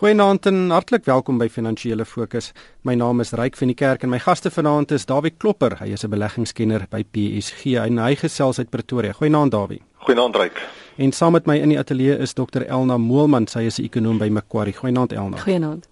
Goeienaand en hartlik welkom by Finansiële Fokus. My naam is Ryk van die Kerk en my gaste vanaand is Dawie Klopper. Hy is 'n beleggingskenner by PSG en hy gesels uit Pretoria. Goeienaand Dawie. Goeienaand Ryk. En saam met my in die ateljee is Dr Elna Moelman. Sy is 'n ekonom by Macquarie. Goeienaand Elna. Goeienaand.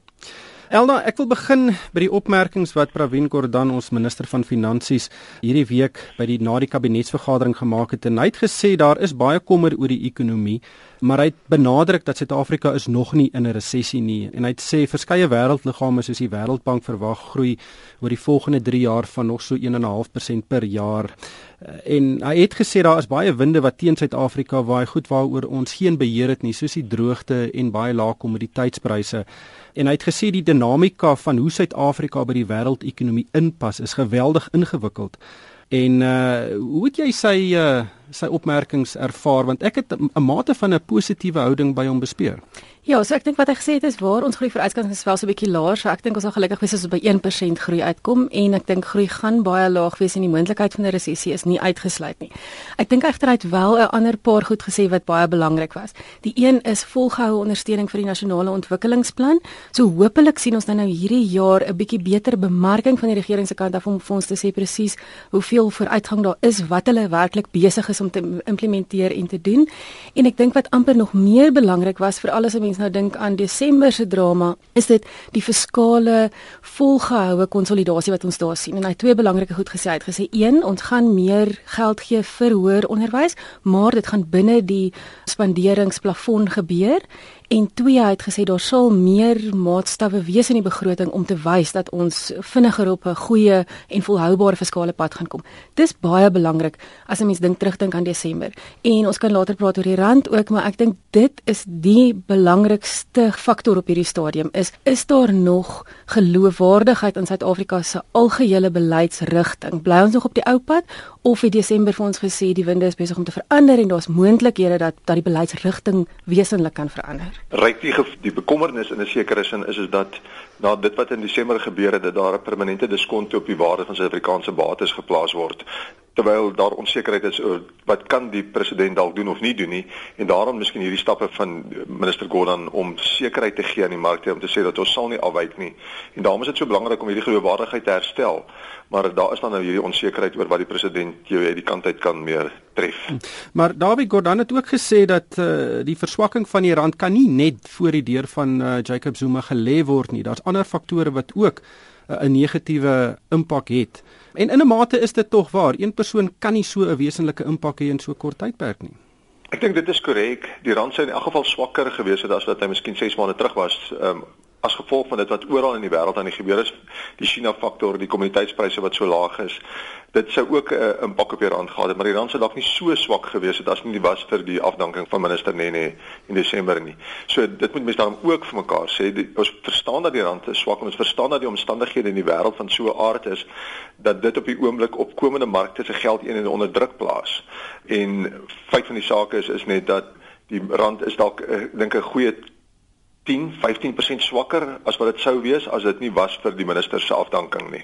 Elna, ek wil begin by die opmerkings wat Pravin Gordhan, ons minister van Finansies, hierdie week by die na die kabinetsvergadering gemaak het. En hy het gesê daar is baie kommer oor die ekonomie maar hy het benadruk dat Suid-Afrika is nog nie in 'n resessie nie en hy het sê verskeie wêreldliggame soos die Wêreldbank verwag groei oor die volgende 3 jaar van nog so 1.5% per jaar en hy het gesê daar is baie winde wat teen Suid-Afrika waai goed waaroor ons geen beheer het nie soos die droogte en baie lae kommoditeitspryse. En hy het gesê die dinamika van hoe Suid-Afrika by die wêreldekonomie inpas is geweldig ingewikkeld. En uh hoe het jy sy uh sy opmerkings ervaar? Want ek het 'n mate van 'n positiewe houding by hom bespeer. Ja, so ek dink wat hy gesê het is waar ons groei vooruitgang is wel so 'n bietjie laer, so ek dink ons sal gelukkig wees as ons by 1% groei uitkom en ek dink groei gaan baie laag wees en die moontlikheid van 'n resessie is nie uitgesluit nie. Ek dink egter hy het wel 'n ander paar goed gesê wat baie belangrik was. Die een is volgehoue ondersteuning vir die nasionale ontwikkelingsplan. So hopelik sien ons dan nou hierdie jaar 'n bietjie beter bemarking van die regering se kant af om vir ons te sê presies hoeveel vooruitgang daar is, wat hulle werklik besig is om te implementeer en te doen. En ek dink wat amper nog meer belangrik was vir alles wat nou dink aan Desember se drama, is dit die fiskale volgehoue konsolidasie wat ons daar sien. En hy het twee belangrike goed gesê. Hy het gesê een, ons gaan meer geld gee vir hoër onderwys, maar dit gaan binne die spanderingsplafon gebeur En twee het gesê daar sal meer maatstawwe wees in die begroting om te wys dat ons vinniger op 'n goeie en volhoubare fiskale pad gaan kom. Dis baie belangrik as 'n mens dink terugdink aan Desember. En ons kan later praat oor die rand ook, maar ek dink dit is die belangrikste faktor op hierdie stadium is is daar nog geloofwaardigheid in Suid-Afrika se algehele beleidsrigting? Bly ons nog op die ou pad of het Desember vir ons gesê die winde is besig om te verander en daar's moontlikhede dat dat die beleidsrigting wesenlik kan verander? Ryk die die bekommernis in 'n sekere sin is is dat na dit wat in Desember gebeur het dat daar 'n permanente diskont op die waarde van Suid-Afrikaanse bates geplaas word terwyl daar onsekerheid is oor wat kan die president dalk doen of nie doen nie en daarom miskien hierdie stappe van minister Gordhan om sekerheid te gee aan die markte om te sê dat ons sal nie afwyk nie en daarom is dit so belangrik om hierdie geloofwaardigheid te herstel maar daar is dan nou hierdie onsekerheid oor wat die president jou uit die kant uit kan meer tref. Maar David Gordhan het ook gesê dat uh, die verswakking van die rand kan nie net voor die deur van uh, Jacob Zuma gelê word nie. Daar's ander faktore wat ook uh, 'n negatiewe impak het. En in 'n mate is dit tog waar. Een persoon kan nie so 'n wesenlike impak hê in so kort tydperk nie. Ek dink dit is korrek. Die rand sou in elk geval swakker gewees het as wat hy miskien 6 maande terug was. Um, as gevolg van dit wat oral in die wêreld aan die gebeur is, die China faktor, die kommoditeitspryse wat so laag is, dit sou ook 'n uh, impak op die rand gehad het, maar die rand sou dalk nie so swak gewees het as nie was vir die afdanking van minister Nene in Desember nie. So dit moet mense dan ook vir mekaar sê, die, ons verstaan dat die rand is swak, ons verstaan dat die omstandighede in die wêreld van so 'n aard is dat dit op die oomblik op komende markte se geld een en onder druk plaas. En feit van die saak is is net dat die rand is dalk uh, dink 'n goeie 10, 15% swakker as wat dit sou wees as dit nie was vir die minister se afdanking nie.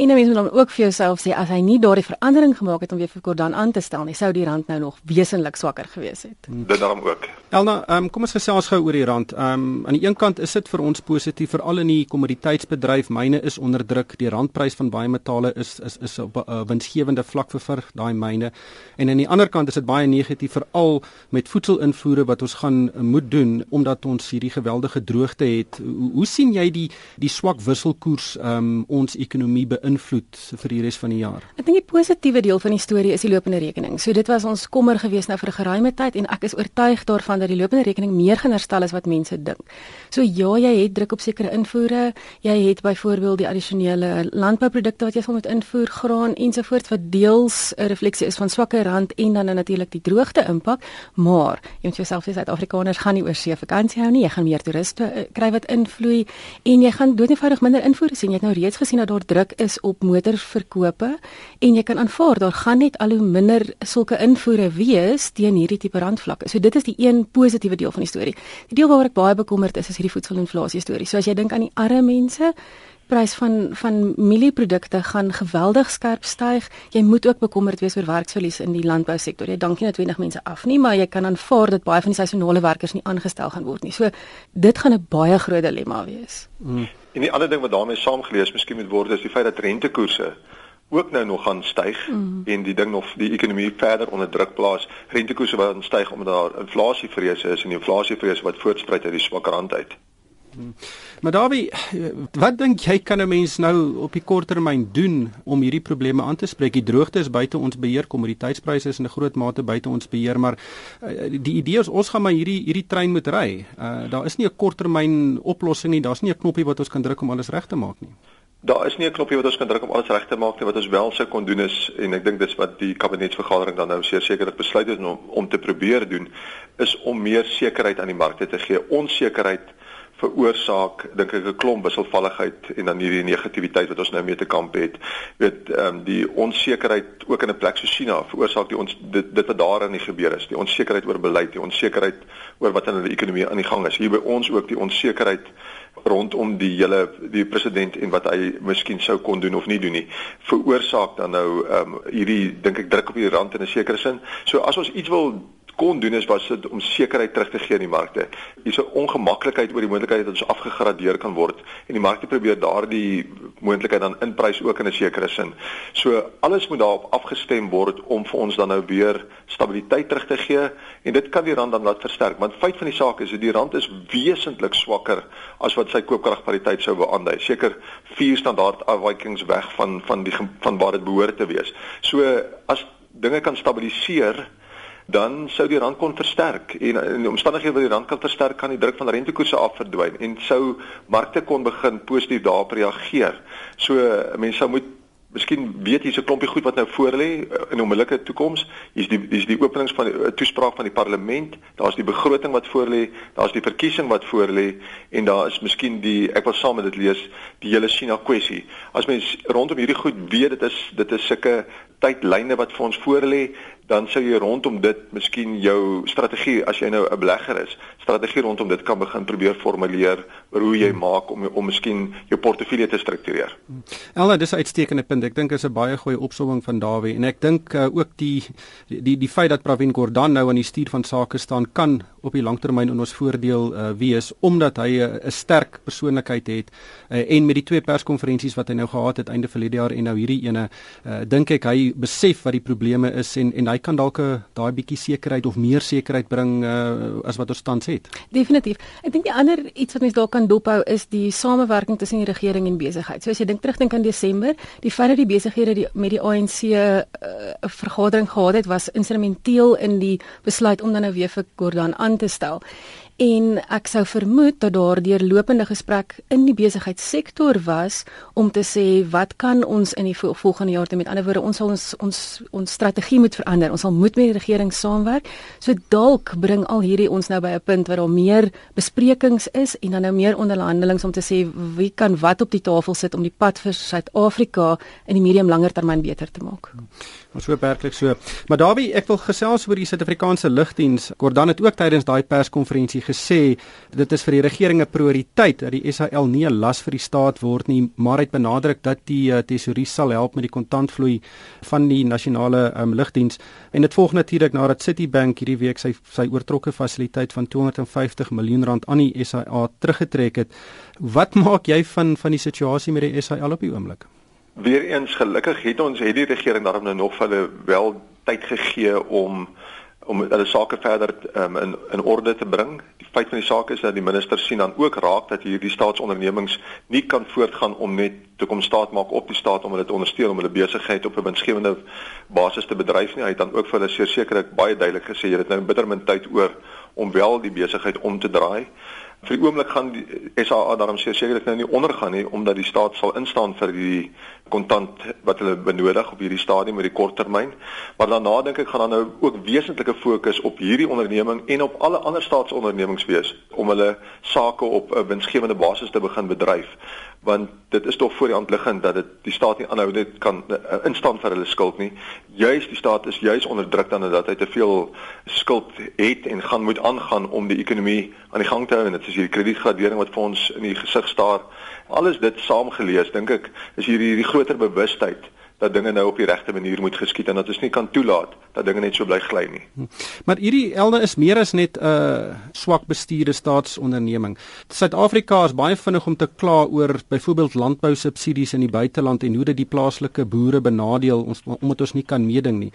En mense moet dan ook vir jouself sê as hy nie daardie verandering gemaak het om weer vir Gordhan aan te stel nie, sou die rand nou nog wesentlik swakker gewees het. Dit daarom ook. Elna, um, kom ons gesels gou oor die rand. Um aan die een kant is dit vir ons positief veral in die kommoditeitsbedryf. Myne is onder druk. Die randprys van baie metale is is is op 'n uh, winsgewende vlak vir vir daai myne. En aan die ander kant is dit baie negatief veral met voedselinvoere wat ons gaan uh, moet doen omdat ons hierdie geweld geweldige droogte het. Hoe, hoe sien jy die die swak wisselkoers um ons ekonomie beïnvloed vir die res van die jaar? Ek dink die positiewe deel van die storie is die lopende rekening. So dit was ons kommer gewees nou vir 'n geruime tyd en ek is oortuig daarvan dat die lopende rekening meer gaan herstel as wat mense dink. So ja, jy het druk op sekere invoere. Jy het byvoorbeeld die addisionele landbouprodukte wat jy sal moet invoer, graan ensovoorts wat deels 'n refleksie is van swakker rand en dan natuurlik die droogte impak, maar jy moet jouself sê Suid-Afrikaners gaan nie oor see vakansie hou nie. Jy gaan meer toeriste uh, kry wat invloei en jy gaan doodnoodig minder invoere sien. Jy het nou reeds gesien dat daar druk is op motorverkope en jy kan aanvaar daar gaan net al hoe minder sulke invoere wees teen hierdie tipe randvlakke. So dit is die een positiewe deel van die storie. Die deel waaroor ek baie bekommerd is is hierdie voedselinflasie storie. So as jy dink aan die arme mense prys van van mielieprodukte gaan geweldig skerp styg. Jy moet ook bekommerd wees oor werksverlies in die landbousektor. Jy dankie noodwendig mense af nie, maar jy kan aanvaar dat baie van die seisonale werkers nie aangestel gaan word nie. So dit gaan 'n baie groot dilemma wees. Hmm. En die ander ding wat daarmee saamgelees miskien moet word is die feit dat rentekoerse ook nou nog gaan styg mm. en die ding nog die ekonomie verder onder druk plaas. Rentekoerse wat styg omdat daar inflasievrese is en die inflasievrese wat voortspruit uit die swak rand uit. Mm. Maar Dawie, wat dink jy kan 'n mens nou op die kort termyn doen om hierdie probleme aan te spreek? Die droogte is buite ons beheer, kommoditeitspryse is in 'n groot mate buite ons beheer, maar uh, die idee is ons gaan maar hierdie hierdie trein moet ry. Uh, daar is nie 'n korttermyn oplossing nie. Daar's nie 'n knoppie wat ons kan druk om alles reg te maak nie. Daar is nie 'n knoppie wat ons kan druk om alles reg te maak nie. Wat ons wel sou kon doen is en ek dink dis wat die kabinetsvergadering dan nou sekerlik besluit het om om te probeer doen is om meer sekerheid aan die markte te gee. Onsekerheid veroorsaak dink ek 'n klomp wisselvalligheid en dan hierdie negativiteit wat ons nou mee te kamp het. Jy weet, ehm um, die onsekerheid ook in 'n plek so China veroorsaak die ons dit, dit wat daar in die gebeur is, die onsekerheid oor beleid, die onsekerheid oor wat in hulle ekonomie aan die gang is. Hier by ons ook die onsekerheid rondom die hele die president en wat hy miskien sou kon doen of nie doen nie veroorsaak dan nou ehm um, hierdie dink ek druk op die rand in 'n sekere sin. So as ons iets wil kon doen is was dit om sekerheid terug te gee in die markte. Hier's 'n ongemaklikheid oor die moontlikheid dat ons afgegradeer kan word en die markte probeer daardie moontlikheid dan inprys ook in 'n sekere sin. So alles moet daarop afgestem word om vir ons dan nou weer stabiliteit terug te gee en dit kan die rand dan laat versterk. Want feit van die saak is dat die rand is wesentlik swakker as wat sy koopkragpariteit sou beaandui. Seker 4 standaard afwykings weg van van die van waar dit behoort te wees. So as dinge kan stabiliseer dan sou die rand kon versterk en in die omstandighede waar die rand kan versterk kan die druk van rentekoerse af verdwyn en sou markte kon begin positief daarop reageer. So mense sou moet Miskien weet jy so 'n klompie goed wat nou voor lê eh, in 'n onmiddellike toekoms. Hier's die hier's die openings van die eh, toespraak van die parlement, daar's die begroting wat voor lê, daar's die verkiesing wat voor lê en daar is miskien die ek wil saam met dit lees die hele China kwessie. As mens rondom hierdie goed weet dit is dit is sulke tydlyne wat vir ons voor lê, dan sou jy rondom dit miskien jou strategie as jy nou 'n belegger is, strategie rondom dit kan begin probeer formuleer oor hoe jy maak om om miskien jou portefeulje te struktureer. Elna, dis 'n uitstekende punt. Ek dink is 'n baie goeie opsomming van Dawie en ek dink uh, ook die die die, die feit dat Pravin Gordhan nou aan die stuur van sake staan kan op die langtermyn in ons voordeel uh, wees omdat hy 'n uh, sterk persoonlikheid het uh, en met die twee perskonferensies wat hy nou gehad het einde verlede jaar en nou hierdie ene uh, dink ek hy besef wat die probleme is en en hy kan dalk 'n daai bietjie sekerheid of meer sekerheid bring uh, as wat ons tans het. Definitief. Ek dink die ander iets wat mens dalk kan dophou is die samewerking tussen die regering en besigheid. So as jy dink terugdink aan Desember, die feit dat die besighede die met die ANC 'n uh, vergadering gehad het was instrumenteel in die besluit om dan nou weer vir Gordhan aan te stel en ek sou vermoed dat daar deurlopende gesprek in die besigheidssektor was om te sê wat kan ons in die volgende jaar doen met ander woorde ons sal ons ons ons strategie moet verander ons sal moet met die regering saamwerk so dalk bring al hierdie ons nou by 'n punt waar daar meer besprekings is en dan nou meer onderhandelings om te sê wie kan wat op die tafel sit om die pad vir Suid-Afrika in die medium langer termyn beter te maak. Maar so werklik so. Maar Dawie, ek wil gesels oor die Suid-Afrikaanse lugdiens. Gordon het ook tydens daai perskonferensie gesê dit is vir die regering 'n prioriteit dat die SAL nie 'n las vir die staat word nie, maar het benadruk dat die uh, tesourier sal help met die kontantvloei van die nasionale um, lugdiens. En dit volg natuurlik nadat Citibank hierdie week sy sy oortrokke fasiliteit van 250 miljoen rand aan die SAA teruggetrek het. Wat maak jy van van die situasie met die SAL op die oomblik? Weereens gelukkig het ons het die regering daarom nou nog vir hulle wel tyd gegee om om hulle sake verder um, in in orde te bring. Die feit van die saak is dat die minister sien dan ook raak dat hierdie staatsondernemings nie kan voortgaan om net te kom staat maak op die staat om hulle te ondersteun om hulle besigheid op 'n winsgewende basis te bedryf nie. Hy het dan ook vir hulle sekerlik baie duidelik gesê jy het nou bitter min tyd oor om wel die besigheid om te draai. Vir die oomblik gaan die SAA daarom sekerlik nou nie ondergaan nie omdat die staat sal instaan vir die kontant wat hulle benodig op hierdie stadium met die korttermyn. Maar daarna dink ek gaan dan nou ook wesentlike fokus op hierdie onderneming en op alle ander staatsondernemings wees om hulle sake op 'n winsgewende basis te begin bedryf want dit is tog voor die hand liggend dat dit die staat nie aanhou net kan uh, instaan vir hulle skuld nie. Juist die staat is juis onder druk dan dat hy te veel skuld het en gaan moet aangaan om die ekonomie aan die gang te hou en dit is hierdie kredietgradering wat vir ons in die gesig staar. Alles dit saamgelees, dink ek, is hierdie hierdie groter bewustheid dat dinge nou op die regte manier moet geskied en dat ons nie kan toelaat dat dinge net so bly gly nie. Hm. Maar hierdie elde is meer as net 'n uh, swak bestuurde staatsonderneming. Suid-Afrika is baie vinnig om te kla oor byvoorbeeld landbou subsidies in die buiteland en hoe dit die plaaslike boere benadeel ons omdat ons nie kan meeding nie.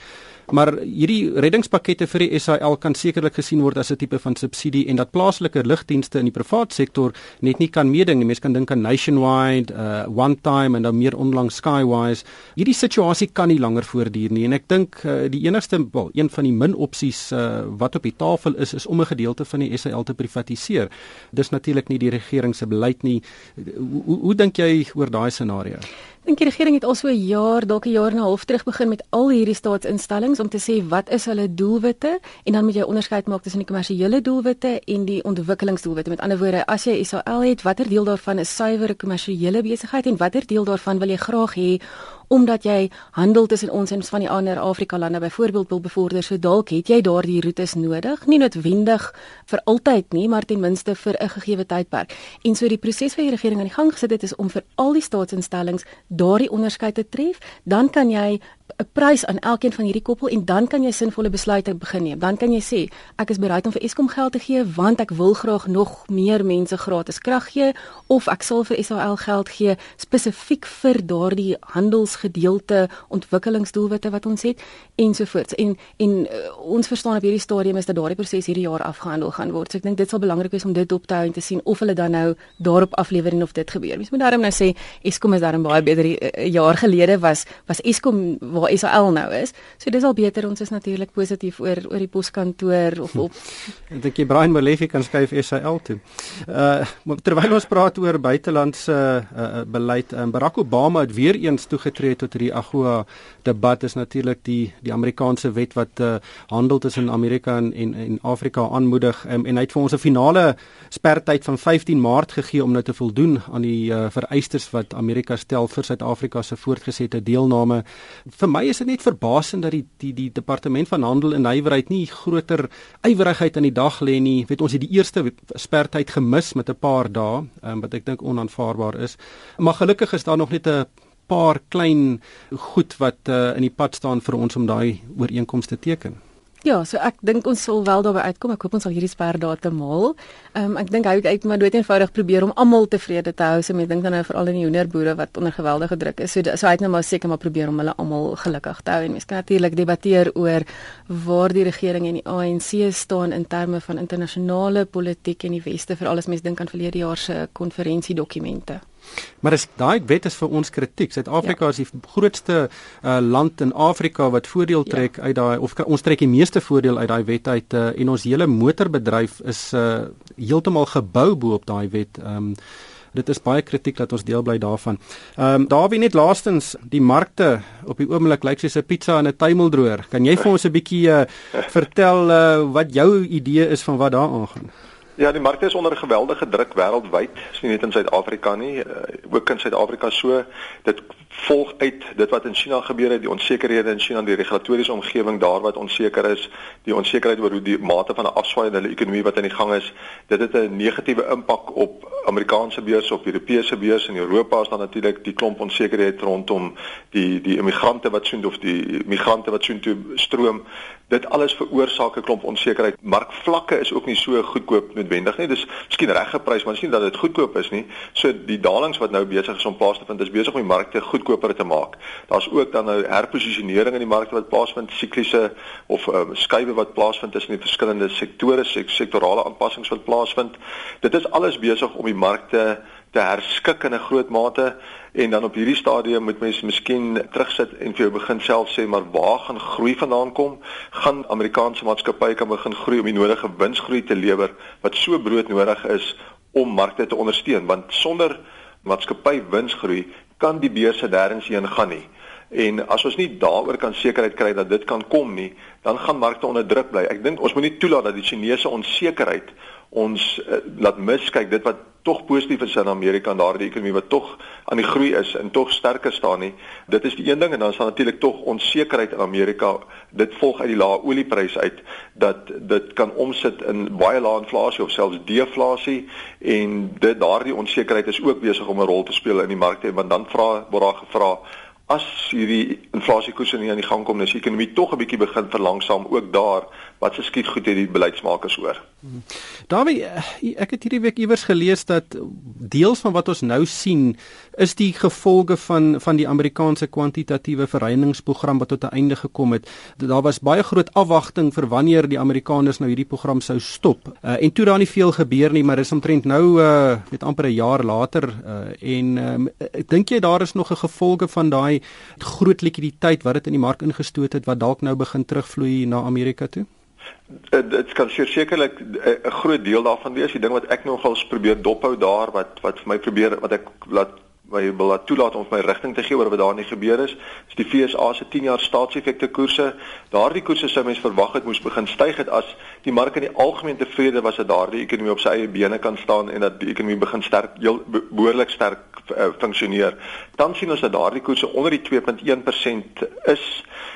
Maar hierdie reddingspakkette vir die SAL kan sekerlik gesien word as 'n tipe van subsidie en dat plaaslike lugdienste in die privaat sektor net nie kan meeding nie. Mense kan dink aan Nationwide, uh, One Time en dan meer onlangs Skywise. Hierdie situasie kan nie langer voortduur nie en ek dink uh, die enigste wel, een van die min opsies uh, wat op die tafel is is om 'n gedeelte van die SAL te privatiseer. Dis natuurlik nie die regering se beleid nie. Hoe, hoe, hoe dink jy oor daai scenario? dink die regering het al so 'n jaar, dalk 'n jaar en 'n half terug begin met al hierdie staatsinstellings om te sê wat is hulle doelwitte en dan moet jy onderskeid maak tussen die kommersiële doelwitte en die ontwikkelingsdoelwitte. Met ander woorde, as jy SAL het, watter deel daarvan is suiwer kommersiële besigheid en watter deel daarvan wil jy graag hê omdat jy handel tussen ons en van die ander Afrika lande byvoorbeeld wil bevorder, so dalk het jy daardie roetes nodig, nie noodwendig vir altyd nie, maar ten minste vir 'n gegeewe tydperk. En so die proses wat die regering aan die gang gesit het is om vir al die staatsinstellings daardie onderskeid te tref, dan kan jy 'n prys aan elkeen van hierdie koppel en dan kan jy sinvolle besluite begin neem. Dan kan jy sê, ek is bereid om vir Eskom geld te gee want ek wil graag nog meer mense gratis krag gee of ek sal vir SAL geld gee spesifiek vir daardie handelsgedeelte ontwikkelingsdoelwitte wat ons het ensovoorts. En en uh, ons verstaan op hierdie stadium is dat daardie proses hierdie jaar afgehandel gaan word. So ek dink dit sal belangrik wees om dit op te hou en te sien of hulle dan nou daarop aflewer en of dit gebeur. Mens moet daarom nou sê Eskom is daarom baie beter 'n uh, jaar gelede was was Eskom waar SAL nou is. So dis al beter ons is natuurlik positief oor oor die poskantoor of op Ek dink jy Brian Molefe kan skuif SAL toe. Uh terwyl ons praat oor buitelandse uh, uh, beleid, um, Barack Obama het weer eens toegetree tot hierdie AGOA debat is natuurlik die die Amerikaanse wet wat uh, handel tussen Amerika en en, en Afrika aanmoedig um, en hy het vir ons 'n finale spertyd van 15 Maart gegee om nou te voldoen aan die uh, vereistes wat Amerika stel vir Suid-Afrika se voortgesette deelname. Vir my is dit net verbasend dat die die die departement van handel en nywerheid nie groter ywerigheid aan die dag lê nie. Weet ons het die eerste spertyd gemis met 'n paar dae, um, wat ek dink onaanvaarbaar is. Maar gelukkig is daar nog net 'n paar klein goed wat uh, in die pad staan vir ons om daai ooreenkomste te teken. Ja, so ek dink ons sal wel daarby uitkom. Ek hoop ons sal hierdie sperdatum haal. Ehm um, ek dink hy het maar dood eenvoudig probeer om almal tevrede te hou. So mense dink dan nou veral in die hoenderboere wat onder geweldige druk is. So so hy het nou maar seker maar probeer om hulle almal gelukkig te hou en mense kan natuurlik debatteer oor waar die regering en die ANC staan in terme van internasionale politiek en die weste vir alles mense dink aan verlede jaar se konferensiedokumente. Maar as daai wet is vir ons kritiek. Suid-Afrika ja. is die grootste uh, land in Afrika wat voordeel ja. trek ja. uit daai of ons trek die meeste voordeel uit daai wet uit uh, en ons hele motorbedryf is uh, heeltemal gebou bo op daai wet. Um, dit is baie kritiek dat ons deel bly daarvan. Ehm um, daar wie net laastens die markte op die oomblik lyk soos 'n pizza in 'n tuimeldroër. Kan jy vir ons 'n bietjie uh, vertel uh, wat jou idee is van wat daar aangaan? Ja, die markte is onder geweldige druk wêreldwyd, nie net in Suid-Afrika nie, uh, ook in Suid-Afrika so. Dit volg uit dit wat in China gebeur het, die onsekerhede in China, die regulatoriese omgewing daar wat onseker is, die onsekerheid oor hoe die mate van 'n afswaai in hulle ekonomie wat aan die gang is. Dit het 'n negatiewe impak op Amerikaanse beurs, op Europese beurs en Europa is dan natuurlik die klomp onsekerheid rondom die die immigrante wat soontoe of die migrante wat soontoe stroom. Dit alles veroorsaak 'n klomp onsekerheid. Markvlakke is ook nie so goedkoop noodwendig nie. Dis miskien reg geprys, maar dis nie dat dit goedkoop is nie. So die dalings wat nou besig is om plaas te vind, is besig om die markte goedkoper te maak. Daar's ook dan nou herposisionering in die markte wat plaasvind, sikliese of um, skuwe wat plaasvind tussen die verskillende sektore, sek sektorale aanpassings wat plaasvind. Dit is alles besig om die markte te herskik in 'n groot mate en dan op hierdie stadium moet mens miskien terugsit en vir jou begin self sê maar waar gaan groei vandaan kom? Gaan Amerikaanse maatskappye kan begin groei om die nodige winsgroei te lewer wat so broodnodig is om markte te ondersteun want sonder maatskappy winsgroei kan die beurse nêrens heen gaan nie. En as ons nie daaroor kan sekerheid kry dat dit kan kom nie, dan gaan markte onder druk bly. Ek dink ons moet nie toelaat dat die Chinese onsekerheid ons uh, laat miskyk dit wat tog positief is in Amerika en daardie ekonomie wat tog aan die groei is en tog sterker staan nie. Dit is die een ding en dan is daar natuurlik tog onsekerheid in Amerika. Dit volg uit die lae oliepryse uit dat dit kan omsit in baie lae inflasie of selfs deflasie en dit daardie onsekerheid is ook besig om 'n rol te speel in die markte want dan vra word daar gevra as hierdie inflasiekoerse nie aan die gang kom nie, as die ekonomie tog 'n bietjie begin verlangsaam ook daar, wat se skiet goed het die beleidsmakers hoor. Daarby eh, ek het hierdie week iewers gelees dat deels van wat ons nou sien is die gevolge van van die Amerikaanse kwantitatiewe verreiningsprogram wat tot 'n einde gekom het. Daar was baie groot afwagting vir wanneer die Amerikaners nou hierdie program sou stop. Uh, en toe daar nie veel gebeur nie, maar dis omtrent nou uh met amper 'n jaar later uh en um, dink jy daar is nog 'n gevolge van daai groot likwiditeit wat dit in die mark ingestoot het wat dalk nou begin terugvloei na Amerika toe? Dit kan sekerlik eh, 'n groot deel daarvan wees. Die ding wat ek nogals probeer dophou daar wat wat vir my probeer wat ek laat my wil laat toelaat om my rigting te gee oor wat daar nie gebeur is. Is die FSA se 10 jaar staatseffekte koerse. Daardie koerse sou mens verwag het moes begin styg het as die mark in die algemeen tevrede was dat daardie ekonomie op sy eie bene kan staan en dat die ekonomie begin sterk heel behoorlik sterk uh, funksioneer. Dan sien ons dat daardie koerse onder die 2.1% is.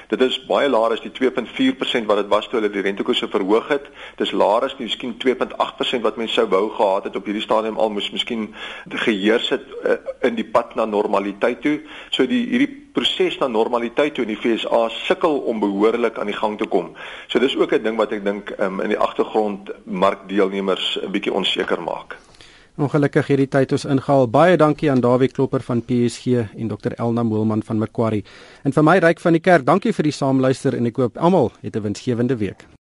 Dit is baie laer as die 2.4% wat dit was toe hulle die rentekoerse verhoog het. Dis laer as die miskien 2.8% wat mense sou wou gehad het op hierdie stadium al moes miskien geheers het uh, in die pad na normaliteit toe. So die hierdie proses na normaliteit toe in die FSA sukkel om behoorlik aan die gang te kom. So dis ook 'n ding wat ek dink um, in die agtergrond markdeelnemers 'n bietjie onseker maak. Ongelukkig hierdie tyd ons ingehaal. Baie dankie aan Dawie Klopper van PSG en Dr Elna Moelman van Macquarie. En vir my ryk van die kerk, dankie vir die saamluister en ek hoop almal het 'n winsgewende week.